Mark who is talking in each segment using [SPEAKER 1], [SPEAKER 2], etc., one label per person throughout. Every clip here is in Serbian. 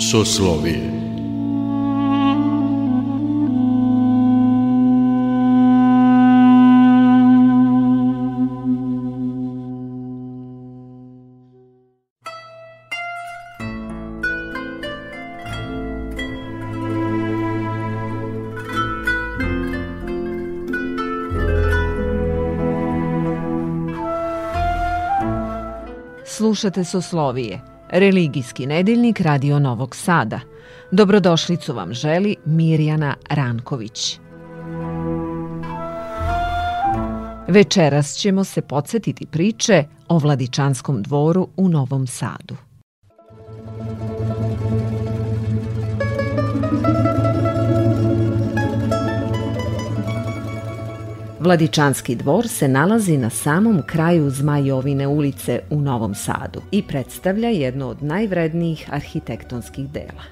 [SPEAKER 1] Soslovije
[SPEAKER 2] Slušate Soslovije, religijski nedeljnik Radio Novog Sada. Dobrodošlicu vam želi Mirjana Ranković. Večeras ćemo se podsjetiti priče o Vladičanskom dvoru u Novom Sadu. Vladičanski dvor se nalazi na samom kraju Zmajovine ulice u Novom Sadu i predstavlja jedno od najvrednijih arhitektonskih dela.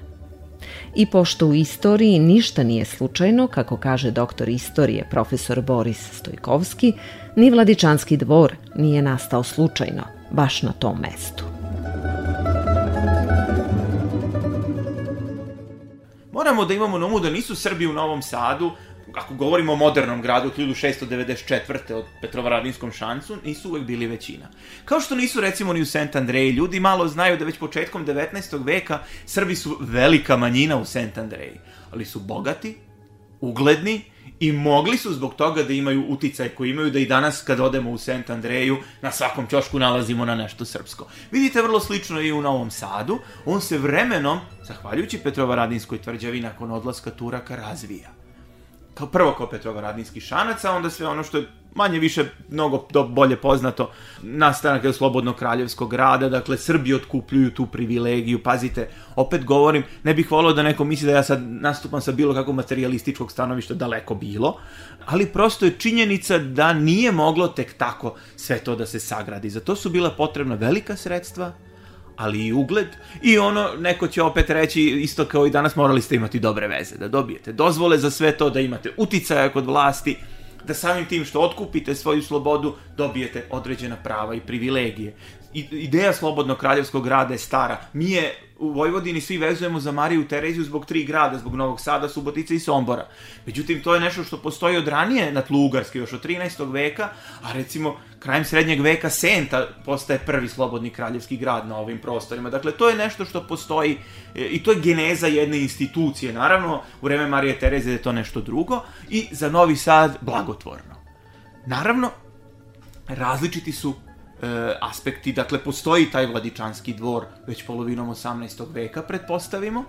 [SPEAKER 2] I pošto u istoriji ništa nije slučajno, kako kaže doktor istorije profesor Boris Stojkovski, ni Vladičanski dvor nije nastao slučajno, baš na tom mestu.
[SPEAKER 3] Moramo da imamo na umu da nisu Srbi u Novom Sadu ako govorimo o modernom gradu 1694. od Petrovaradinskom šancu, nisu uvek bili većina. Kao što nisu recimo ni u St. Andreji, ljudi malo znaju da već početkom 19. veka Srbi su velika manjina u St. Andreji, ali su bogati, ugledni i mogli su zbog toga da imaju uticaj koji imaju da i danas kad odemo u St. Andreju na svakom ćošku nalazimo na nešto srpsko. Vidite vrlo slično i u Novom Sadu, on se vremenom, zahvaljujući Petrovaradinskoj tvrđavi nakon odlaska Turaka, razvija kao prvo kao Petrovaradinski šanac, a onda sve ono što je manje više mnogo do, bolje poznato nastanak je slobodnog kraljevskog rada, dakle Srbi otkupljuju tu privilegiju, pazite, opet govorim, ne bih volio da neko misli da ja sad nastupam sa bilo kakvog materialističkog stanovišta, daleko bilo, ali prosto je činjenica da nije moglo tek tako sve to da se sagradi. Za to su bila potrebna velika sredstva, ali i ugled. I ono, neko će opet reći, isto kao i danas, morali ste imati dobre veze, da dobijete dozvole za sve to, da imate uticaja kod vlasti, da samim tim što otkupite svoju slobodu, dobijete određena prava i privilegije. I, ideja slobodnog kraljevskog grada je stara. Mi je u Vojvodini svi vezujemo za Mariju Tereziju zbog tri grada, zbog Novog Sada, Subotice i Sombora. Međutim, to je nešto što postoji od ranije na tlu Ugarske, još od 13. veka, a recimo krajem srednjeg veka Senta postaje prvi slobodni kraljevski grad na ovim prostorima. Dakle, to je nešto što postoji e, i to je geneza jedne institucije. Naravno, u vreme Marije Tereze je to nešto drugo i za Novi Sad blagotvorno. Naravno, različiti su e, aspekti, dakle postoji taj vladičanski dvor već polovinom 18. veka, pretpostavimo,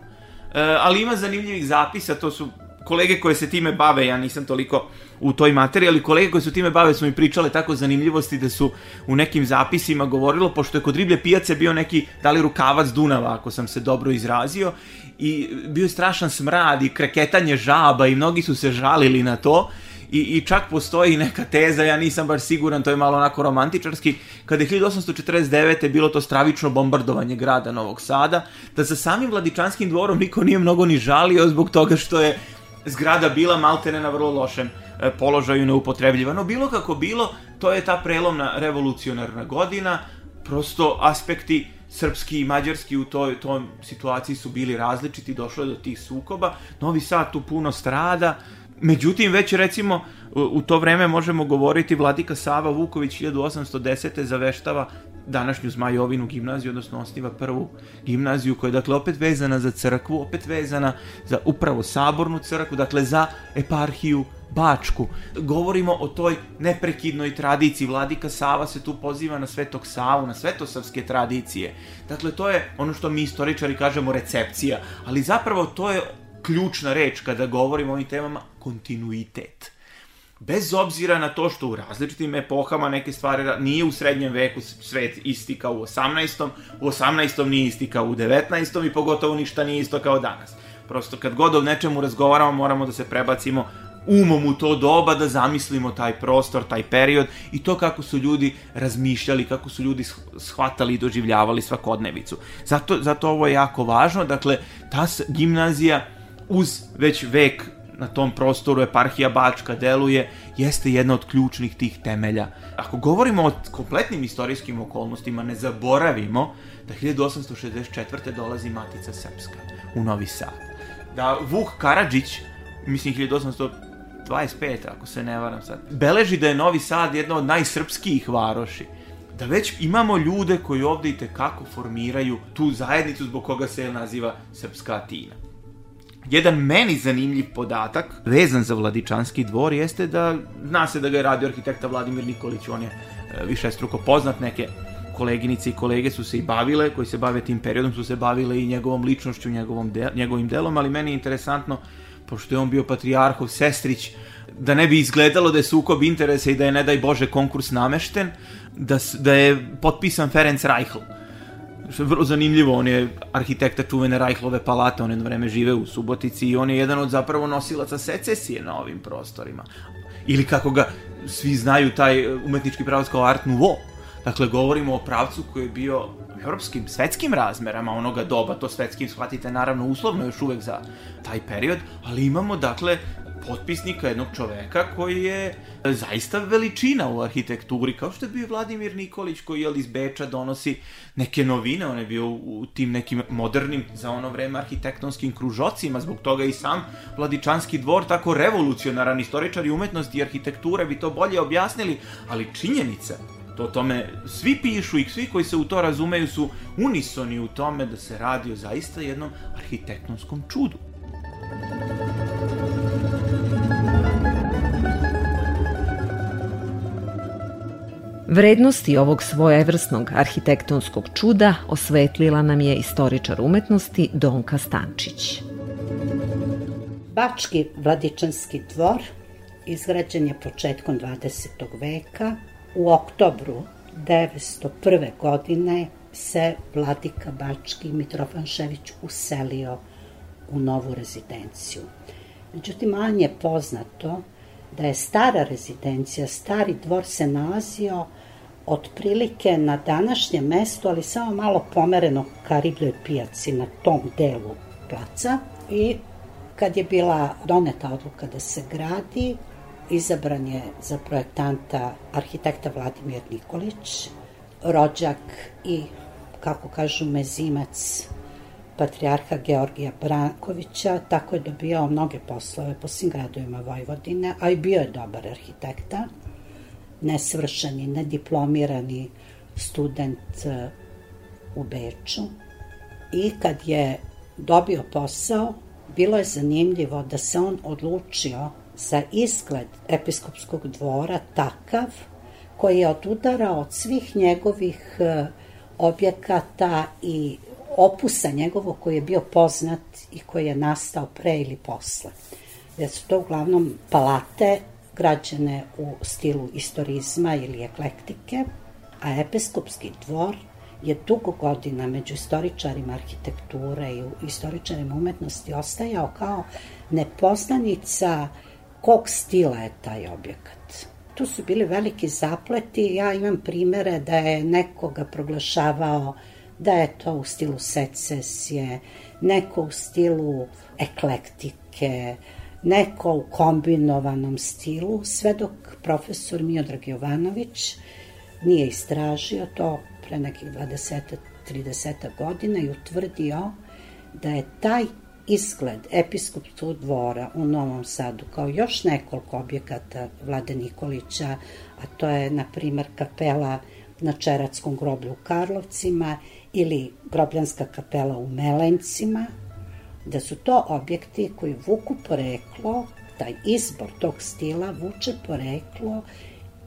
[SPEAKER 3] e, ali ima zanimljivih zapisa, to su kolege koje se time bave, ja nisam toliko u toj materiji, ali kolege koje su time bave su mi pričale tako zanimljivosti da su u nekim zapisima govorilo, pošto je kod riblje pijace bio neki, da li rukavac Dunava, ako sam se dobro izrazio, i bio je strašan smrad i kreketanje žaba i mnogi su se žalili na to, i, i čak postoji neka teza, ja nisam baš siguran, to je malo onako romantičarski, kada je 1849. bilo to stravično bombardovanje grada Novog Sada, da sa samim Vladičanskim dvorom niko nije mnogo ni žalio zbog toga što je zgrada bila maltene na vrlo lošem e, položaju neupotrebljivano. Bilo kako bilo, to je ta prelomna revolucionarna godina, prosto aspekti srpski i mađarski u toj, toj situaciji su bili različiti, došlo je do tih sukoba. Novi Sad tu puno strada, Međutim, već recimo u to vreme možemo govoriti Vladika Sava Vuković 1810. zaveštava današnju Zmajovinu gimnaziju, odnosno osniva prvu gimnaziju koja je dakle opet vezana za crkvu, opet vezana za upravo sabornu crkvu, dakle za eparhiju Bačku. Govorimo o toj neprekidnoj tradiciji. Vladika Sava se tu poziva na Svetog Savu, na svetosavske tradicije. Dakle, to je ono što mi istoričari kažemo recepcija, ali zapravo to je ključna reč kada govorimo o ovim temama, kontinuitet. Bez obzira na to što u različitim epohama neke stvari nije u srednjem veku svet isti kao u 18. U 18. nije isti kao u 19. i pogotovo ništa nije isto kao danas. Prosto kad god o nečemu razgovaramo moramo da se prebacimo umom u to doba da zamislimo taj prostor, taj period i to kako su ljudi razmišljali, kako su ljudi shvatali i doživljavali svakodnevicu. Zato, zato ovo je jako važno, dakle, ta gimnazija uz već vek na tom prostoru eparhija Bačka deluje, jeste jedna od ključnih tih temelja. Ako govorimo o kompletnim istorijskim okolnostima, ne zaboravimo da 1864. dolazi Matica Srpska u Novi Sad. Da Vuk Karadžić, mislim 1825. ako se ne varam sad, beleži da je Novi Sad jedna od najsrpskijih varoši da već imamo ljude koji ovde i tekako formiraju tu zajednicu zbog koga se naziva Srpska Atina. Jedan meni zanimljiv podatak, vezan za Vladičanski dvor, jeste da zna se da ga je radio arhitekta Vladimir Nikolić, on je e, više struko poznat, neke koleginice i kolege su se i bavile, koji se bave tim periodom, su se bavile i njegovom ličnošću, njegovom de, njegovim delom, ali meni je interesantno, pošto je on bio patrijarhov sestrić, da ne bi izgledalo da je sukob interesa i da je, ne daj Bože, konkurs namešten, da, da je potpisan Ferenc Reichl. Vrlo zanimljivo, on je arhitekta čuvene Reichlove palate, on jedno vreme žive u Subotici i on je jedan od zapravo nosilaca secesije na ovim prostorima. Ili kako ga svi znaju, taj umetnički pravac kao Art Nouveau. Dakle, govorimo o pravcu koji je bio evropskim, svetskim razmerama onoga doba, to svetskim shvatite naravno uslovno još uvek za taj period, ali imamo dakle potpisnika jednog čoveka koji je zaista veličina u arhitekturi, kao što je bio Vladimir Nikolić koji je iz Beča donosi neke novine, on je bio u tim nekim modernim za ono vreme arhitektonskim kružocima, zbog toga i sam Vladičanski dvor tako revolucionaran istoričari umetnosti i arhitekture bi to bolje objasnili, ali činjenica to tome svi pišu i svi koji se u to razumeju su unisoni u tome da se radi o zaista jednom arhitektonskom čudu.
[SPEAKER 2] Vrednosti ovog svojevrsnog arhitektonskog čuda osvetlila nam je istoričar umetnosti Donka Stančić.
[SPEAKER 4] Bački vladičanski dvor izgrađen je početkom 20. veka. U oktobru 901. godine se vladika Bački Mitrofan Šević uselio u novu rezidenciju. Međutim, manje poznato da je stara rezidencija, stari dvor se nalazio otprilike na današnjem mestu, ali samo malo pomereno ka ribljoj pijaci na tom delu placa. I kad je bila doneta odluka da se gradi, izabran je za projektanta arhitekta Vladimir Nikolić, rođak i, kako kažu, mezimac patrijarha Georgija Brankovića, tako je dobijao mnoge poslove po svim gradovima Vojvodine, a i bio je dobar arhitekta nesvršeni, nediplomirani student e, u Beču i kad je dobio posao, bilo je zanimljivo da se on odlučio za izgled episkopskog dvora takav koji je odudarao od svih njegovih e, objekata i opusa njegovog koji je bio poznat i koji je nastao pre ili posle. Jer su to uglavnom palate građene u stilu istorizma ili eklektike, a episkopski dvor je dugo godina među istoričarima arhitekture i istoričarima umetnosti ostajao kao nepoznanica kog stila je taj objekat. Tu su bili veliki zapleti, ja imam primere da je nekoga proglašavao da je to u stilu secesije, neko u stilu eklektike, neko u kombinovanom stilu, sve dok profesor Miodrag Jovanović nije istražio to pre nekih 20-30 godina i utvrdio da je taj izgled episkopskog dvora u Novom Sadu, kao još nekoliko objekata Vlade Nikolića, a to je, na primer, kapela na Čeratskom groblju u Karlovcima ili grobljanska kapela u Melencima, da su to objekti koji vuku poreklo, taj izbor tog stila vuče poreklo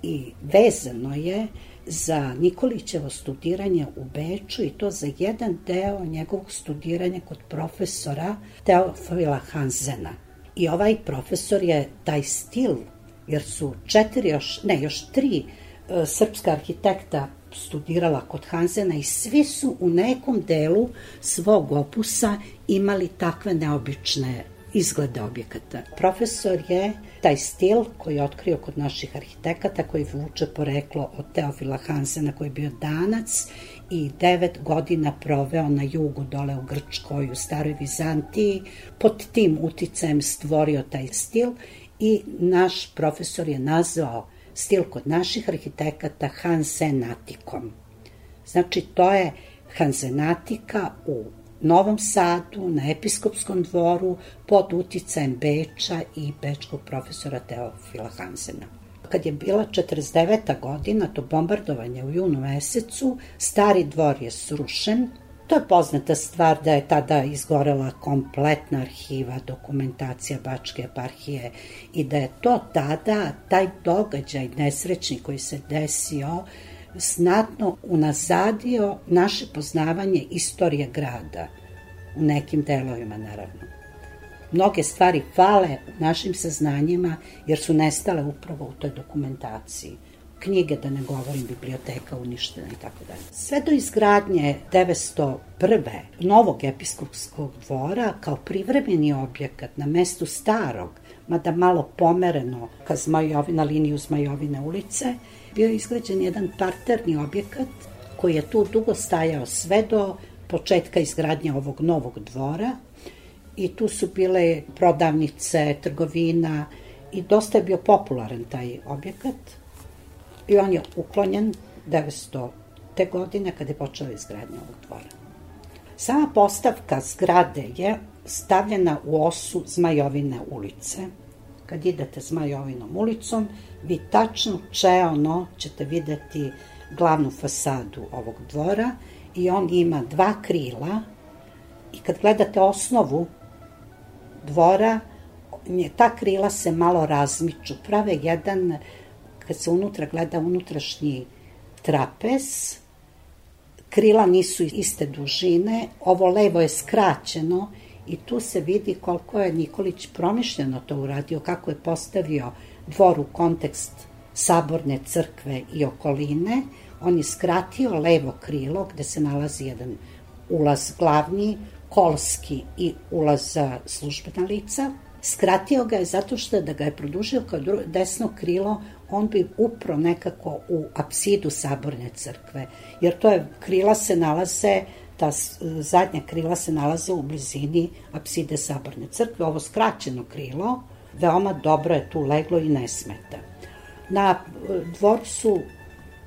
[SPEAKER 4] i vezano je za Nikolićevo studiranje u Beču i to za jedan deo njegovog studiranja kod profesora Teofila Hansena. I ovaj profesor je taj stil, jer su četiri još, ne, još tri e, srpska arhitekta studirala kod Hanzena i svi su u nekom delu svog opusa imali takve neobične izgleda objekata. Profesor je taj stil koji je otkrio kod naših arhitekata, koji vuče poreklo od Teofila Hansena koji je bio danac i devet godina proveo na jugu dole u Grčkoj, u staroj Vizantiji, pod tim uticajem stvorio taj stil i naš profesor je nazvao stil kod naših arhitekata Hansenatikom. Znači, to je Hansenatika u Novom Sadu, na episkopskom dvoru, pod uticajem Beča i bečkog profesora Teofila Hansena. Kad je bila 49. godina, to bombardovanje u junu mesecu, stari dvor je srušen, To je poznata stvar da je tada izgorela kompletna arhiva, dokumentacija Bačke eparhije i da je to tada, taj događaj nesrećni koji se desio, snatno unazadio naše poznavanje istorije grada u nekim delovima naravno. Mnoge stvari fale našim saznanjima jer su nestale upravo u toj dokumentaciji. Knjige, da ne govorim, biblioteka uništena i tako dalje. Sve do izgradnje 901. novog episkopskog dvora kao privremeni objekat na mestu starog, mada malo pomereno ka Zmajovi, na liniju Zmajovine ulice, bio je izgrađen jedan parterni objekat koji je tu dugo stajao sve do početka izgradnje ovog novog dvora i tu su bile prodavnice, trgovina i dosta je bio popularan taj objekat i on je uklonjen 900 te godine kada je počela izgradnja ovog dvora. Sama postavka zgrade je stavljena u osu Zmajovine ulice. Kad idete Zmajovinom ulicom, vi tačno čeono ćete videti glavnu fasadu ovog dvora i on ima dva krila i kad gledate osnovu dvora, ta krila se malo razmiču, prave jedan, kad se unutra gleda unutrašnji trapez, krila nisu iste dužine, ovo levo je skraćeno i tu se vidi koliko je Nikolić promišljeno to uradio, kako je postavio dvor u kontekst saborne crkve i okoline, on je skratio levo krilo gde se nalazi jedan ulaz glavni, kolski i ulaz za službena lica. Skratio ga je zato što da ga je produžio kao desno krilo, on bi upro nekako u apsidu saborne crkve, jer to je, krila se nalaze, ta zadnja krila se nalaze u blizini apside saborne crkve, ovo skraćeno krilo, veoma dobro je tu leglo i ne smeta. Na dvorcu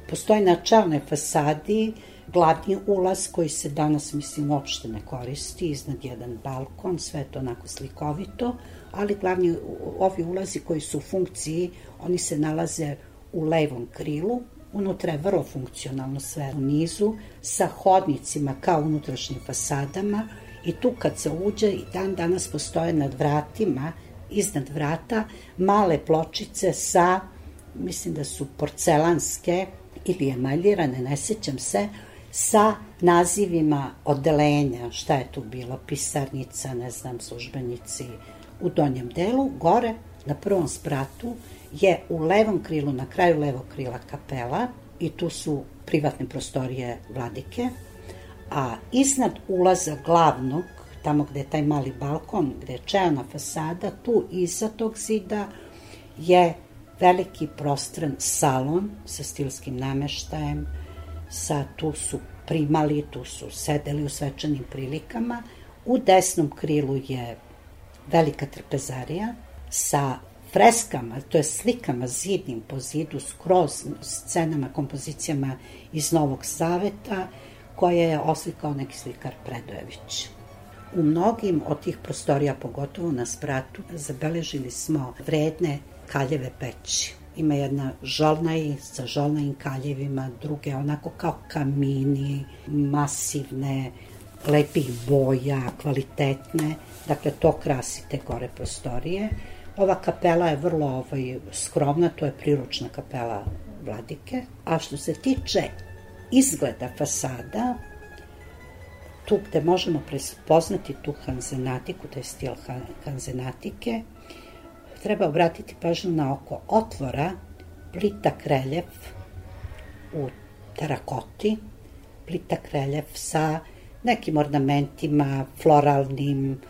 [SPEAKER 4] Postoji na čelnoj fasadi glavni ulaz koji se danas, mislim, uopšte ne koristi, iznad jedan balkon, sve to onako slikovito, ali glavni ovi ulazi koji su u funkciji, oni se nalaze u levom krilu, unutra je vrlo funkcionalno sve u nizu, sa hodnicima kao unutrašnjim fasadama i tu kad se uđe i dan danas postoje nad vratima, iznad vrata, male pločice sa, mislim da su porcelanske, ili emaljirane, ne sećam se, sa nazivima odelenja, šta je tu bilo, pisarnica, ne znam, službenici u donjem delu, gore na prvom spratu je u levom krilu, na kraju levog krila kapela i tu su privatne prostorije vladike, a iznad ulaza glavnog, tamo gde je taj mali balkon, gde je čeana fasada, tu iza tog zida je veliki prostran salon sa stilskim nameštajem, sa tu su primali, tu su sedeli u svečanim prilikama. U desnom krilu je velika trpezarija sa freskama, to je slikama zidnim po zidu, skroz scenama, kompozicijama iz Novog Zaveta, koje je oslikao neki slikar Predojević. U mnogim od tih prostorija, pogotovo na spratu, zabeležili smo vredne kaljeve peći. Ima jedna žolna i sa žolnajim kaljevima, druge onako kao kamini, masivne, lepih boja, kvalitetne. Dakle, to krasi te gore prostorije. Ova kapela je vrlo ovaj, skromna, to je priručna kapela vladike. A što se tiče izgleda fasada, tu gde možemo prepoznati tu hanzenatiku, taj stil hanzenatike, treba obratiti pažnju na oko otvora plitak reljef u terakoti, plitak reljef sa nekim ornamentima, floralnim,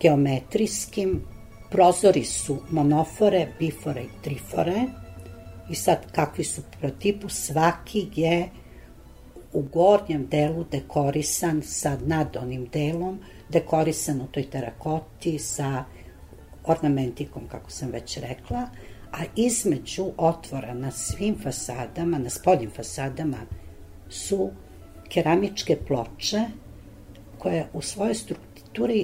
[SPEAKER 4] geometrijskim, prozori su monofore, bifore i trifore. I sad kakvi su po tipu, svaki je u gornjem delu dekorisan sa nad onim delom, dekorisan u toj terakoti sa ornamentikom, kako sam već rekla, a između otvora na svim fasadama, na spoljnim fasadama, su keramičke ploče koje u svojoj strukturi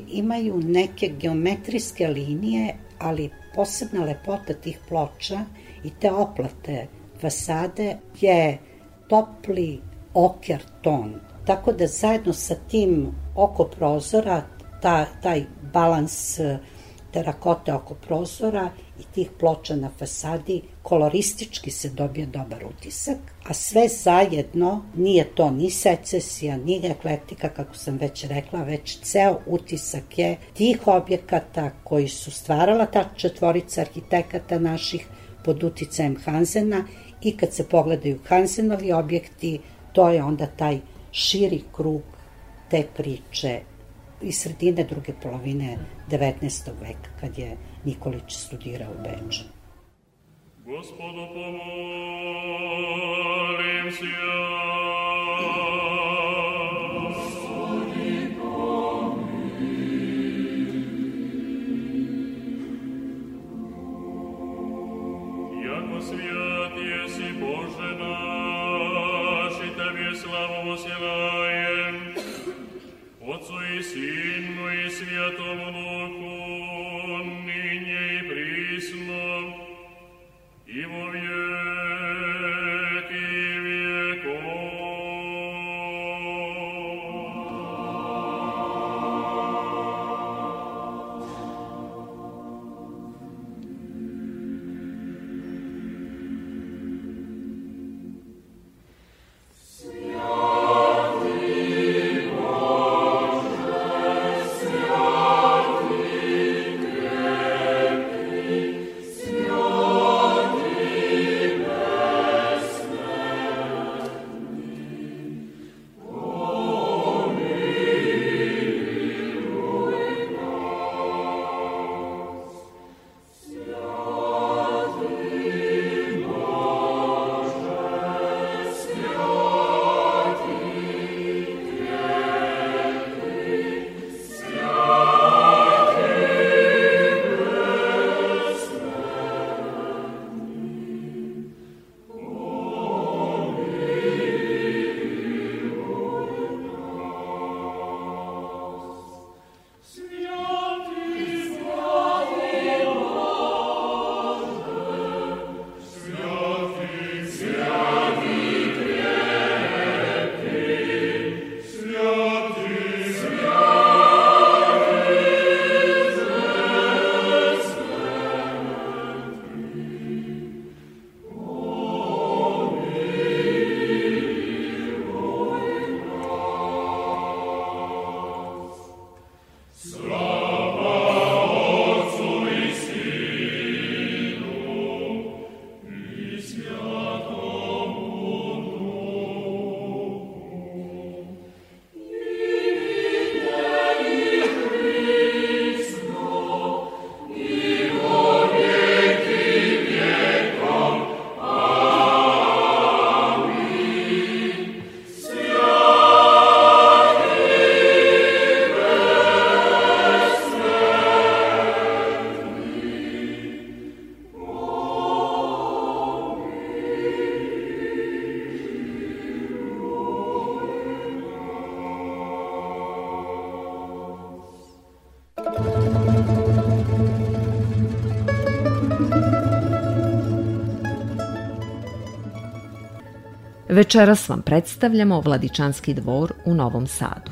[SPEAKER 4] imaju neke geometrijske linije, ali posebna lepota tih ploča i te oplate fasade je topli oker ton. Tako da zajedno sa tim oko prozora, ta, taj balans terakote oko prozora i tih ploča na fasadi, koloristički se dobije dobar utisak, a sve zajedno nije to ni secesija, ni eklektika, kako sam već rekla, već ceo utisak je tih objekata koji su stvarala ta četvorica arhitekata naših pod uticajem Hanzena i kad se pogledaju Hanzenovi objekti, to je onda taj širi krug te priče iz sredine druge polovine 19. veka, kad je Nikolić studirao u Beču. Господу помолимся. Господи,
[SPEAKER 5] помилуй. Яко свят еси, Боже наш, и Тебе славу воссилаем, Отцу и Сыну и Святому Духу,
[SPEAKER 2] Večeras vam predstavljamo Vladičanski dvor u Novom Sadu.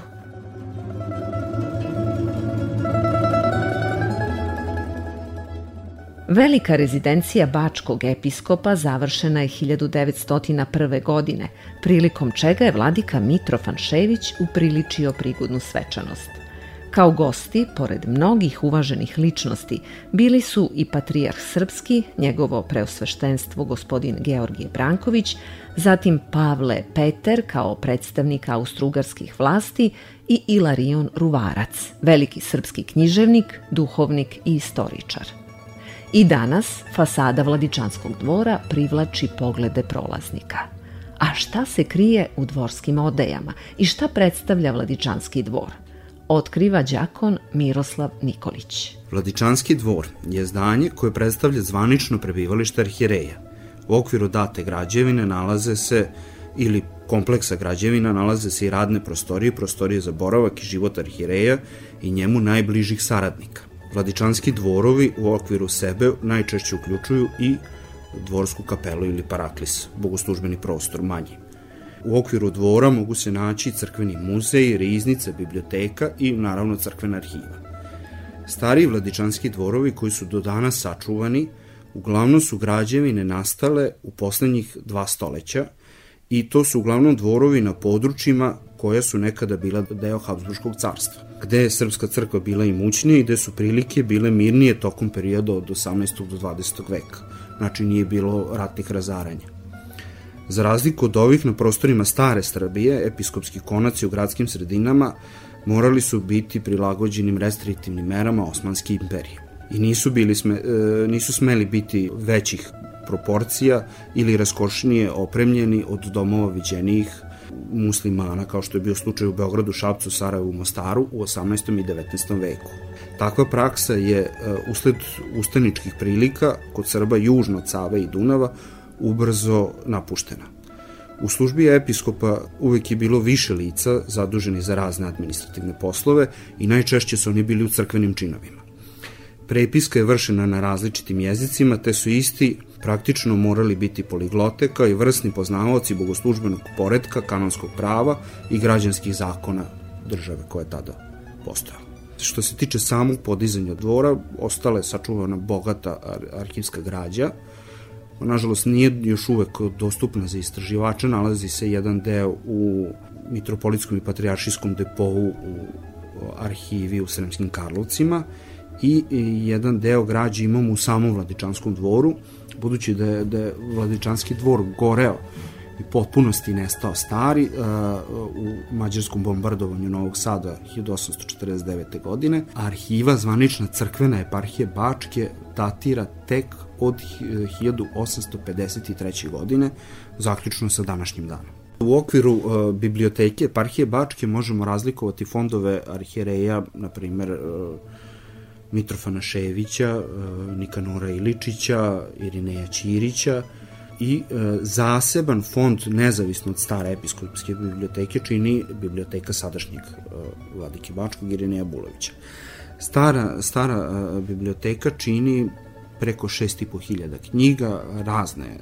[SPEAKER 2] Velika rezidencija Bačkog episkopa završena je 1901. godine, prilikom čega je vladika Mitro Fanšević upriličio prigodnu svečanost. Kao gosti, pored mnogih uvaženih ličnosti, bili su i patrijarh srpski, njegovo preosveštenstvo gospodin Georgije Branković, zatim Pavle Peter kao predstavnik austrugarskih vlasti i Ilarion Ruvarac, veliki srpski književnik, duhovnik i istoričar. I danas fasada Vladičanskog dvora privlači poglede prolaznika. A šta se krije u dvorskim odejama i šta predstavlja Vladičanski dvor? Otkriva đakon Miroslav Nikolić.
[SPEAKER 6] Vladičanski dvor je zdanje koje predstavlja zvanično prebivalište arhireja. U okviru date građevine nalaze se ili kompleksa građevina nalaze se i radne prostorije, prostorije za boravak i život arhireja i njemu najbližih saradnika. Vladičanski dvorovi u okviru sebe najčešće uključuju i dvorsku kapelu ili paraklis, bogoslužbeni prostor manji. U okviru dvora mogu se naći crkveni muzej, riznica, biblioteka i naravno crkvena arhiva. Stari vladičanski dvorovi koji su do danas sačuvani, uglavnom su građevine nastale u poslednjih dva stoleća i to su uglavnom dvorovi na područjima koja su nekada bila deo Habsburgskog carstva, gde je Srpska crkva bila imućnija i gde su prilike bile mirnije tokom perioda od 18. do 20. veka. Znači nije bilo ratnih razaranja. Za razliku od ovih na prostorima stare Srbije, episkopski konaci u gradskim sredinama morali su biti prilagođenim restriktivnim merama Osmanske imperije i nisu, bili sme, e, nisu smeli biti većih proporcija ili raskošnije opremljeni od domova viđenijih muslimana, kao što je bio slučaj u Beogradu, Šapcu, Sarajevu, Mostaru u 18. i 19. veku. Takva praksa je e, usled ustaničkih prilika kod Srba južno od Save i Dunava ubrzo napuštena. U službi episkopa uvek je bilo više lica zaduženi za razne administrativne poslove i najčešće su oni bili u crkvenim činovima. Prepiska je vršena na različitim jezicima, te su isti praktično morali biti poligloteka i vrsni poznavaoci bogoslužbenog poredka, kanonskog prava i građanskih zakona države koja je tada postojala. Što se tiče samog podizanja dvora, ostale sačuvana bogata ar arhivska građa, nažalost nije još uvek dostupna za istraživača, nalazi se jedan deo u Mitropolitskom i Patriaršijskom depovu u arhivi u Sremskim Karlovcima i jedan deo građe imamo u samom Vladičanskom dvoru, budući da je, da je Vladičanski dvor goreo i potpunosti nestao stari uh, u mađarskom bombardovanju Novog Sada 1849. godine. Arhiva zvanična crkvena eparhije Bačke datira tek od 1853. godine, zaključno sa današnjim danom. U okviru uh, biblioteke eparhije Bačke možemo razlikovati fondove arhijereja, na primer uh, Mitrofana Ševića, uh, Nikanora Iličića, Irineja Ćirića i uh, zaseban fond nezavisno od stare episkopske biblioteke čini biblioteka sadašnjeg uh, vladike Bačkog Irineja Bulovića. Stara, stara biblioteka čini preko 6.500 knjiga, razne e,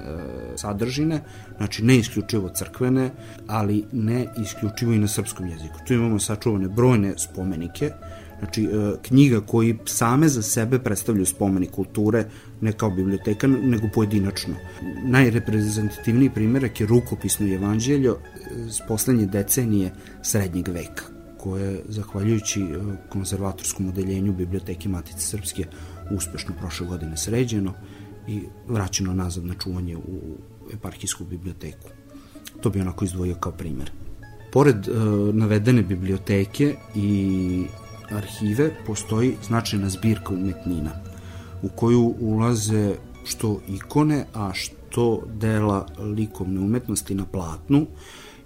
[SPEAKER 6] sadržine, znači ne isključivo crkvene, ali ne isključivo i na srpskom jeziku. Tu imamo sačuvane brojne spomenike, znači e, knjiga koji same za sebe predstavljaju spomenik kulture, ne kao biblioteka, nego pojedinačno. Najreprezentativniji primjerak je rukopisno evanđeljo s poslednje decenije srednjeg veka koje, zahvaljujući e, konzervatorskom odeljenju Biblioteke Matice Srpske, uspešno prošle godine sređeno i vraćeno nazad na čuvanje u eparhijsku biblioteku. To bi onako izdvojio kao primer. Pored e, navedene biblioteke i arhive postoji značajna zbirka umetnina u koju ulaze što ikone, a što dela likovne umetnosti na platnu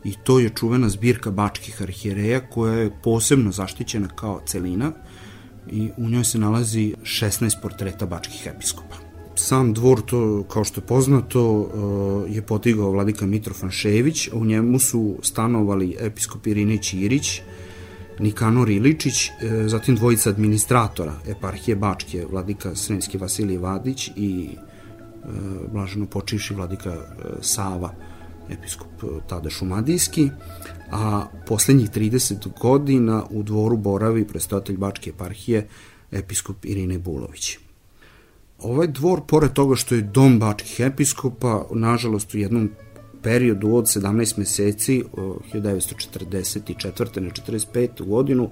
[SPEAKER 6] i to je čuvena zbirka bačkih arhijereja koja je posebno zaštićena kao celina i u njoj se nalazi 16 portreta bačkih episkopa. Sam dvor, to, kao što je poznato, eh, je potigao vladika Mitrofan Šević, a u njemu su stanovali episkop Irine Ćirić, Nikanor Iličić, eh, zatim dvojica administratora eparhije Bačke, vladika Sremski Vasilij Vadić i eh, blaženo počivši vladika Sava, episkop tada Šumadijski, a poslednjih 30 godina u dvoru boravi predstavatelj Bačke eparhije episkop Irine Bulović. Ovaj dvor, pored toga što je dom bačkih episkopa, nažalost u jednom periodu od 17 meseci, 1944. na 45. godinu,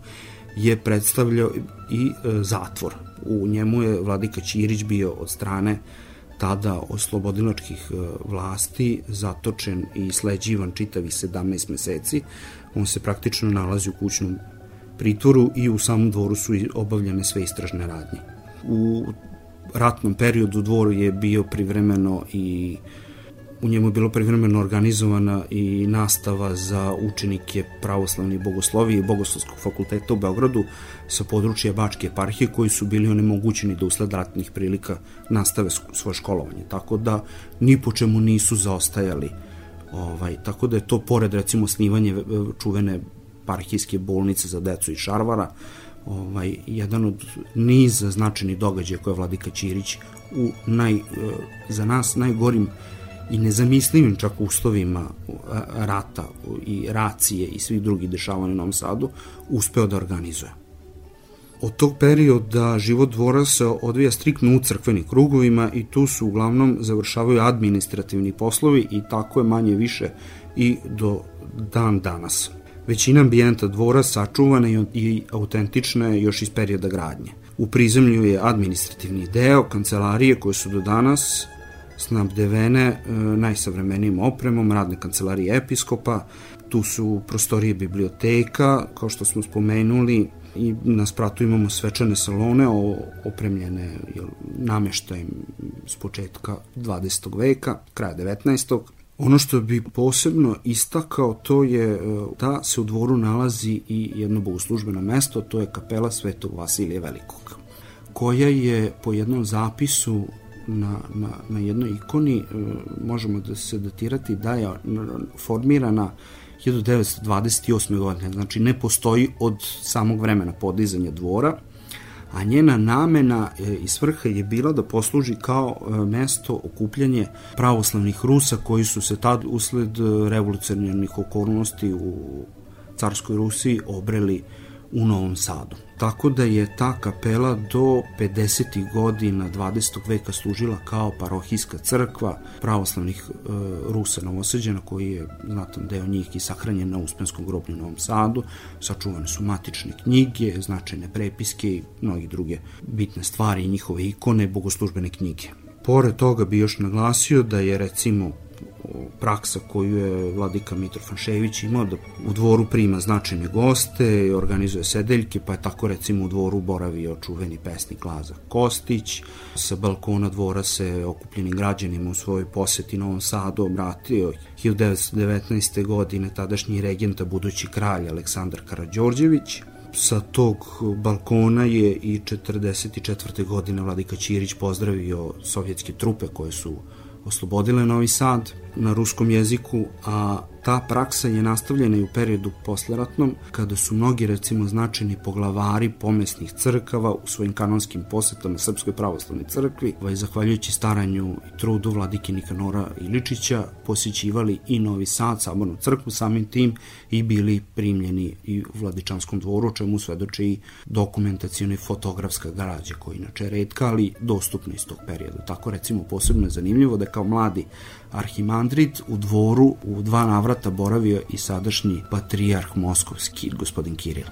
[SPEAKER 6] je predstavljao i e, zatvor. U njemu je vladika Ćirić bio od strane tada oslobodilačkih e, vlasti zatočen i sleđivan čitavih 17 meseci. On se praktično nalazi u kućnom pritvoru i u samom dvoru su obavljene sve istražne radnje. U ratnom periodu dvor je bio privremeno i u njemu je bilo privremeno organizovana i nastava za učenike pravoslavne bogoslovije i Bogoslovskog fakulteta u Beogradu sa područja Bačke eparhije koji su bili onemogućeni da usled ratnih prilika nastave svoje školovanje. Tako da ni po čemu nisu zaostajali. Ovaj, tako da je to pored recimo snivanje e, čuvene parhijske bolnice za decu i Šarvara, ovaj, jedan od niza značajnih događaja koje je Vladika Ćirić u naj, e, za nas najgorim i nezamislivim čak uslovima rata i racije i svih drugih dešavanja u Novom Sadu uspeo da organizuje. Od tog perioda život dvora se odvija striktno u crkvenim krugovima i tu su uglavnom završavaju administrativni poslovi i tako je manje više i do dan danas. Većina ambijenta dvora sačuvana i autentična je još iz perioda gradnje. U prizemlju je administrativni deo, kancelarije koje su do danas snabdevene e, najsavremenijim opremom, radne kancelarije episkopa, tu su prostorije biblioteka, kao što smo spomenuli, i na spratu imamo svečane salone opremljene jel, nameštajem s početka 20. veka, kraja 19. Ono što bi posebno istakao to je e, da se u dvoru nalazi i jedno bogoslužbeno mesto, to je kapela Svetog Vasilija Velikog, koja je po jednom zapisu na, na, na jednoj ikoni, e, možemo da se datirati da je formirana 1928. godine, znači ne postoji od samog vremena podizanja dvora, a njena namena e, i svrha je bila da posluži kao e, mesto okupljanje pravoslavnih Rusa koji su se tad usled revolucionarnih okolnosti u carskoj Rusiji obreli u Novom Sadu. Tako da je ta kapela do 50. godina 20. veka služila kao parohijska crkva pravoslavnih e, Rusa Novoseđena koji je znatan deo njih i sahranjen na Uspenskom groblju u Novom Sadu. Sačuvane su matične knjige, značajne prepiske i mnogi druge bitne stvari i njihove ikone, bogoslužbene knjige. Pored toga bi još naglasio da je recimo praksa koju je vladika Mitor Fanšević imao da u dvoru prima značajne goste, organizuje sedeljke, pa je tako recimo u dvoru boravio čuveni pesnik Laza Kostić. Sa balkona dvora se okupljenim građanima u svojoj poseti Novom Sadu obratio 1919. godine tadašnji regenta budući kralj Aleksandar Karadžorđević, sa tog balkona je i 44. godine Vladika Ćirić pozdravio sovjetske trupe koje su oslobodile Novi Sad na ruskom jeziku, a ta praksa je nastavljena i u periodu posleratnom, kada su mnogi recimo značajni poglavari pomesnih crkava u svojim kanonskim posetama Srpskoj pravoslavnoj crkvi, ovaj, zahvaljujući staranju i trudu vladike Nikanora Iličića, posjećivali i Novi Sad, sabornu crkvu, samim tim i bili primljeni i u Vladičanskom dvoru, čemu svedoče i dokumentacijona i fotografska građa, koja inače redka, ali dostupna iz tog perioda. Tako recimo posebno je zanimljivo da kao mladi arhimandrit u dvoru u dva navrata boravio i sadašnji patrijarh moskovski, gospodin Kiril.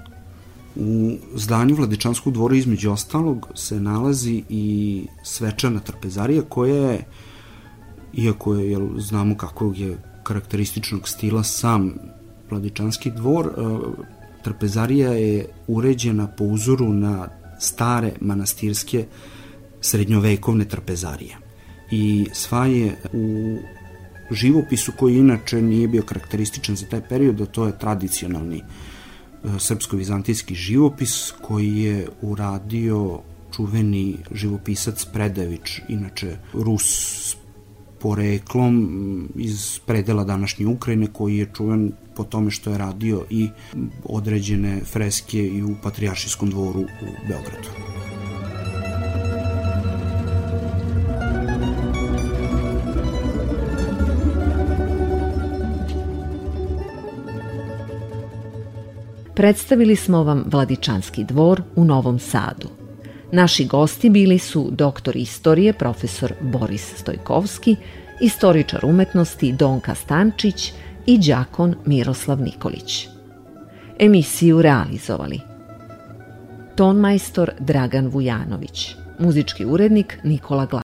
[SPEAKER 6] U zdanju Vladičanskog dvora između ostalog se nalazi i svečana trpezarija koja je, iako je, jel, znamo kakvog je karakterističnog stila sam Vladičanski dvor, e, trpezarija je uređena po uzoru na stare manastirske srednjovekovne trpezarije i sva je u živopisu koji inače nije bio karakterističan za taj period, a to je tradicionalni e, srpsko-vizantijski živopis koji je uradio čuveni živopisac Predavić, inače Rus poreklom iz predela današnje Ukrajine koji je čuven po tome što je radio i određene freske i u Patrijaršijskom dvoru u Beogradu.
[SPEAKER 2] Predstavili smo vam Vladičanski dvor u Novom Sadu. Naši gosti bili su doktor istorije profesor Boris Stojkovski, istoričar umetnosti Donka Stančić i đakon Miroslav Nikolić. Emisiju realizovali Tonmajstor Dragan Vujanović, muzički urednik Nikola Glavić.